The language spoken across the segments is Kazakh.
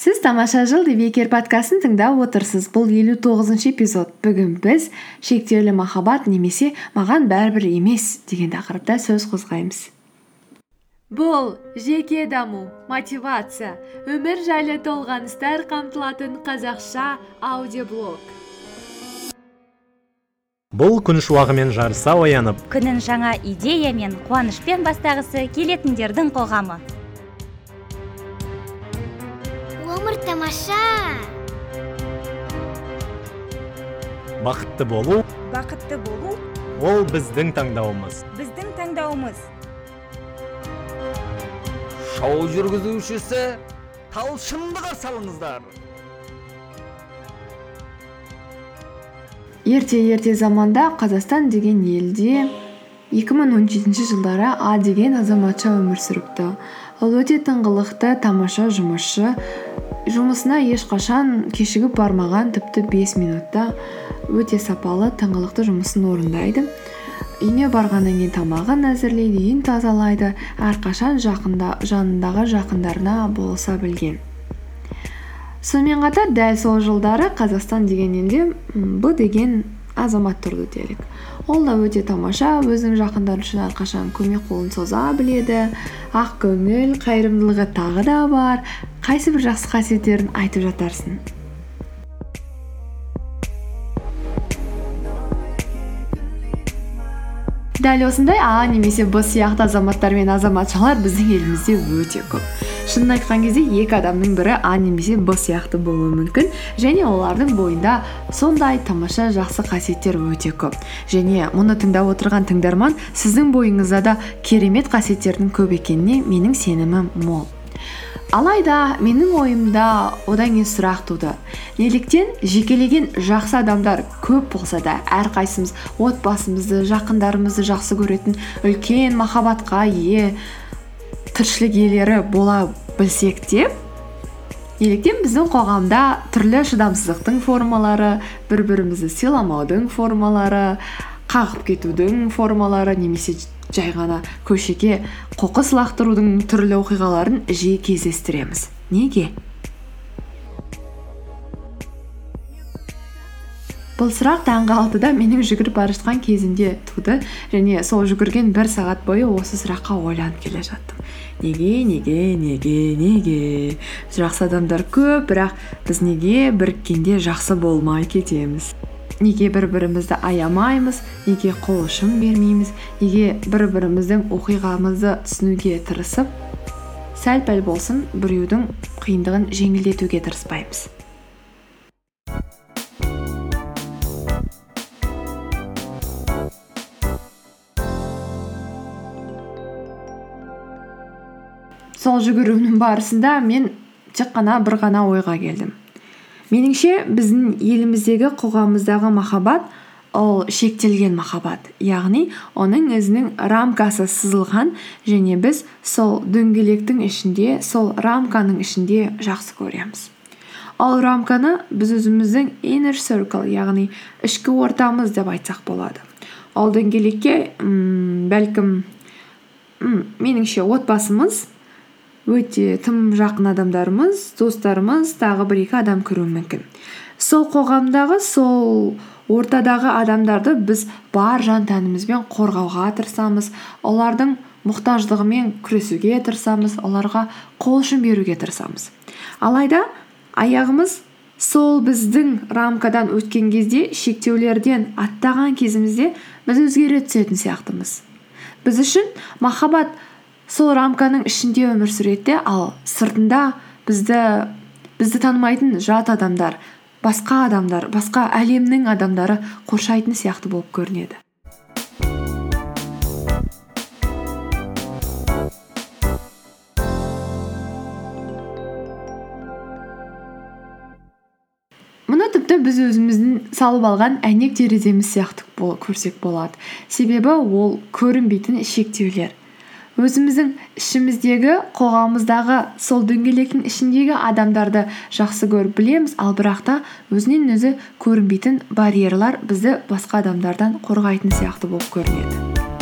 сіз тамаша жыл бекер подкастын тыңдап отырсыз. Бұл елу тоғызыншы эпизод. Бүгін біз шектеулі махаббат немесе маған бәрібір емес деген тақырыпта сөз қозғаймыз. Бұл жеке даму мотивация өмір жайлы толғаныстар қамтылатын қазақша аудиоблог. Бұл күн шуағымен жарыса оянып күнін жаңа идея мен қуанышпен бастағысы келетіндердің қоғамы. Тамаша бақытты болу бақытты болу ол біздің таңдауымыз. біздің таңдауымыз. Шоу жүргізушісі талшынды қарсы алыңыздар. Ерте ерте заманда қазақстан деген елде 2017 жылдары а деген азаматша өмір сүріпті. Ол өте тыңғылықты тамаша жұмысшы жұмысына ешқашан кешігіп бармаған тіпті бес минутта өте сапалы тыңғылықты жұмысын орындайды. Үйіне барғаннан кейін тамағын әзірлейді үйін тазалайды әрқашан жақында, жанындағы жақындарына болса білген. Сонымен қатар дәл сол жылдары қазақстан деген елде б деген азамат тұрды делік ол да өте тамаша өзінің жақындары үшін әрқашан көмек қолын соза біледі. Ақ көңіл қайырымдылығы тағы да бар. Қайсы бір жақсы қасиеттерін айтып жатарсың? Дәл осындай а немесе б сияқты азаматтар мен азаматшалар біздің елімізде өте көп. Шынын айтқан кезде екі адамның бірі а немесе б сияқты болуы мүмкін. Және олардың бойында сондай тамаша жақсы қасиеттер өте көп. Және мұны тыңдап отырған тыңдарман сіздің бойыңызда да керемет қасиеттердің көп екеніне менің сенімім мол. Алайда менің ойымда одан кейін сұрақ туды. Неліктен жекелеген жақсы адамдар көп болса да әрқайсымыз отбасымызды жақындарымызды жақсы көретін үлкен махаббатқа ие тіршілік иелері бола білсек те неліктен біздің қоғамда түрлі шыдамсыздықтың формалары бір бірімізді сыйламаудың формалары қағып кетудің формалары немесе жай ғана көшеге қоқыс лақтырудың түрлі оқиғаларын жиі кездестіреміз. Неге? Бұл сұрақ таңғы алтыда менің жүгіріп бара жатқан кезімде туды. Және сол жүгірген бір сағат бойы осы сұраққа ойланып келе жаттым. Неге неге неге неге? Жақсы адамдар көп бірақ біз неге біріккенде жақсы болмай кетеміз? Неге бір бірімізді аямаймыз? Неге қол ұшын бермейміз? Неге бір біріміздің оқиғамызды түсінуге тырысып сәл пәл болсын біреудің қиындығын жеңілдетуге тырыспаймыз? Сол жүгіруімнің барысында мен тек қана бір ғана ойға келдім. Меніңше біздің еліміздегі қоғамымыздағы махаббат ол шектелген махаббат. Яғни оның өзінің рамкасы сызылған және біз сол дөңгелектің ішінде сол рамканың ішінде жақсы көреміз. Ал рамканы біз өзіміздің inner circle яғни ішкі ортамыз деп айтсақ болады. Ал дөңгелекке бәлкім меніңше отбасымыз өте тым жақын адамдарымыз достарымыз тағы бір екі адам кіруі мүмкін. Сол қоғамдағы сол ортадағы адамдарды біз бар жан тәнімізбен қорғауға тырысамыз олардың мұқтаждығымен күресуге тырысамыз оларға қол ұшын беруге тырысамыз. Алайда аяғымыз сол біздің рамкадан өткен кезде шектеулерден аттаған кезімізде біз өзгере түсетін сияқтымыз. Біз үшін махаббат сол рамканың ішінде өмір сүреді ал сыртында бізді бізді танымайтын жат адамдар басқа адамдар басқа әлемнің адамдары қоршайтын сияқты болып көрінеді. Мұны тіпті біз өзіміздің салып алған әйнек тереземіз сияқты көрсек болады. Себебі ол көрінбейтін шектеулер. Өзіміздің ішіміздегі қоғамымыздағы сол дөңгелектің ішіндегі адамдарды жақсы көріп білеміз. Ал бірақ та өзінен өзі көрінбейтін барьерлар бізді басқа адамдардан қорғайтын сияқты болып көрінеді.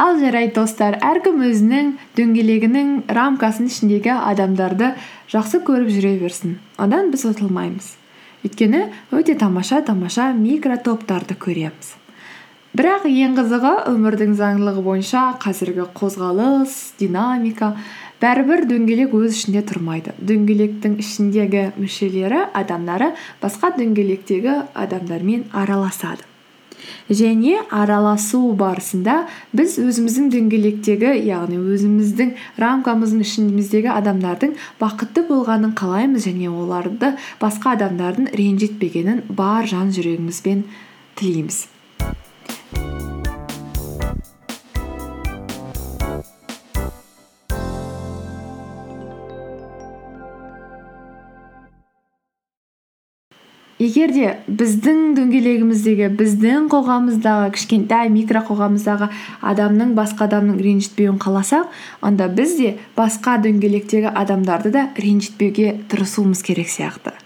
Ал жарайды достар әркім өзінің дөңгелегінің рамкасының ішіндегі адамдарды жақсы көріп жүре берсін. Одан біз ұтылмаймыз. Өйткені өте тамаша тамаша микротоптарды көреміз. Бірақ ең қызығы өмірдің заңдылығы бойынша қазіргі қозғалыс динамика. Бәрібір дөңгелек өз ішінде тұрмайды. Дөңгелектің ішіндегі мүшелері адамдары басқа дөңгелектегі адамдармен араласады. Және араласу барысында біз өзіміздің дөңгелектегі яғни өзіміздің рамкамыздың ішіміздегі адамдардың бақытты болғанын қалаймыз және оларды басқа адамдардың ренжітпегенін бар жан жүрегімізбен тілейміз. Егер де біздің дөңгелегіміздегі біздің қоғамымыздағы кішкентай микро қоғамымыздағы адамның басқа адамның ренжітпеуін қаласақ онда біз де басқа дөңгелектегі адамдарды да ренжітпеуге тырысуымыз керек сияқты.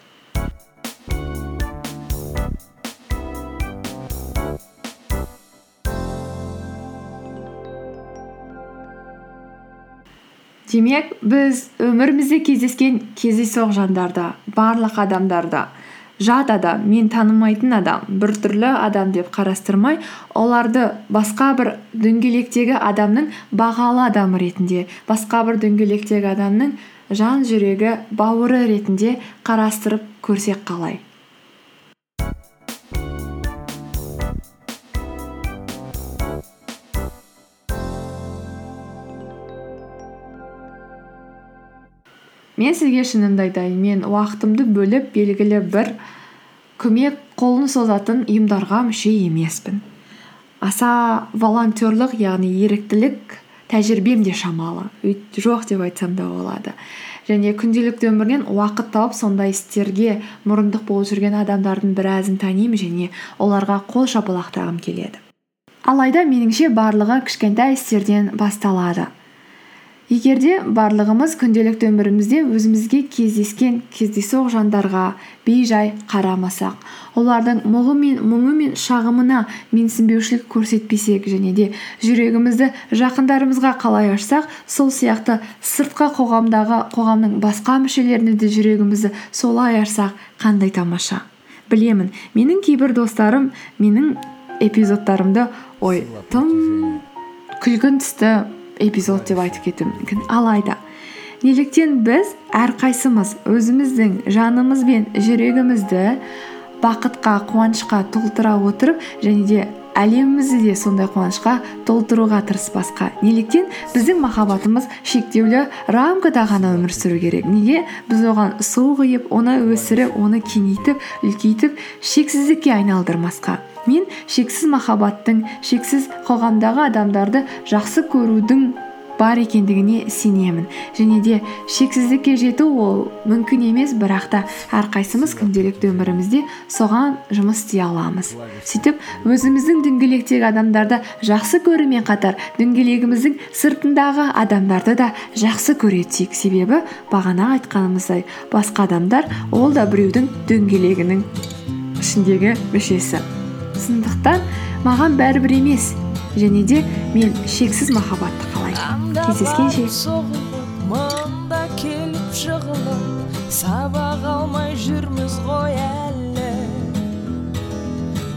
Демек біз өмірімізде кездескен кездейсоқ жандарды барлық адамдарды жат адам мен танымайтын адам біртүрлі адам деп қарастырмай оларды басқа бір дөңгелектегі адамның бағалы адамы ретінде басқа бір дөңгелектегі адамның жан жүрегі бауыры ретінде қарастырып көрсек қалай? Мен сізге шынымды айтайын. Мен уақытымды бөліп белгілі бір көмек қолын созатын ұйымдарға мүше емеспін. Аса волонтерлық яғни еріктілік тәжірибем де шамалы. Жоқ деп айтсам да болады. Және күнделікті өмірінен уақыт тауып сондай істерге мұрындық болып жүрген адамдардың біразын танимын және оларға қол шапалақтағым келеді. Алайда меніңше барлығы кішкентай істерден басталады. Егер де барлығымыз күнделікті өмірімізде өзімізге кездескен кездейсоқ жандарға бейжай қарамасақ олардың мұғы мен мұңы мен шағымына менсінбеушілік көрсетпесек және де жүрегімізді жақындарымызға қалай ашсақ сол сияқты сыртқы қоғамдағы қоғамның басқа мүшелеріне де жүрегімізді солай ашсақ қандай тамаша. Білемін менің кейбір достарым менің эпизодтарымды ой тым күлгін түсті. Эпизод деп айтып кетуім мүмкін алайда неліктен біз әрқайсымыз өзіміздің жанымыз бен жүрегімізді бақытқа қуанышқа толтыра отырып және де әлемімізді де сондай қуанышқа толтыруға тырыспасқа. неліктен біздің махаббатымыз шектеулі рамкада ғана өмір сүру керек. неге? біз оған су құйып оны өсіріп оны кеңейтіп үлкейтіп шексіздікке айналдырмасқа. мен шексіз махаббаттың шексіз қоғамдағы адамдарды жақсы көрудің бар екендігіне сенемін. Және де шексіздікке жету ол мүмкін емес бірақ та әрқайсымыз күнделікті өмірімізде соған жұмыс істей аламыз. Сөйтіп өзіміздің дөңгелектегі адамдарды жақсы көрумен қатар дөңгелегіміздің сыртындағы адамдарды да жақсы көре түсейік себебі бағана айтқанымыздай басқа адамдар ол да біреудің дөңгелегінің ішіндегі мүшесі. Сондықтан маған бәрібір емес және де мен шексіз махаббатты кездескенше мында келіп жығылып сабақ алмай жүрміз ғой әлі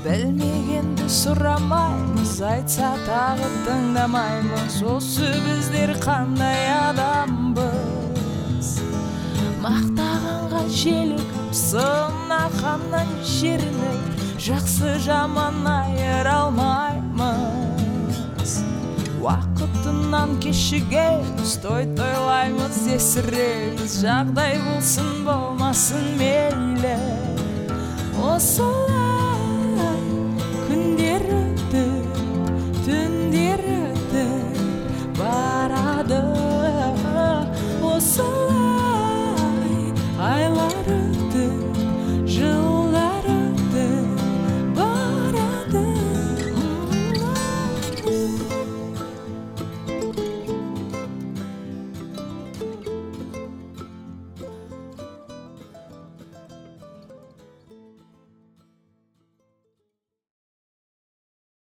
білмегенді сұрамаймыз айтса тағы тыңдамаймыз осы біздер қандай адамбыз мақтағанға желігіп сынағаннан жерініп жақсы жаман айыра алмаймыз. Уақытынан кешігеміз той тойлаймыз есіреміз жағдай болсын болмасын мейлі осылай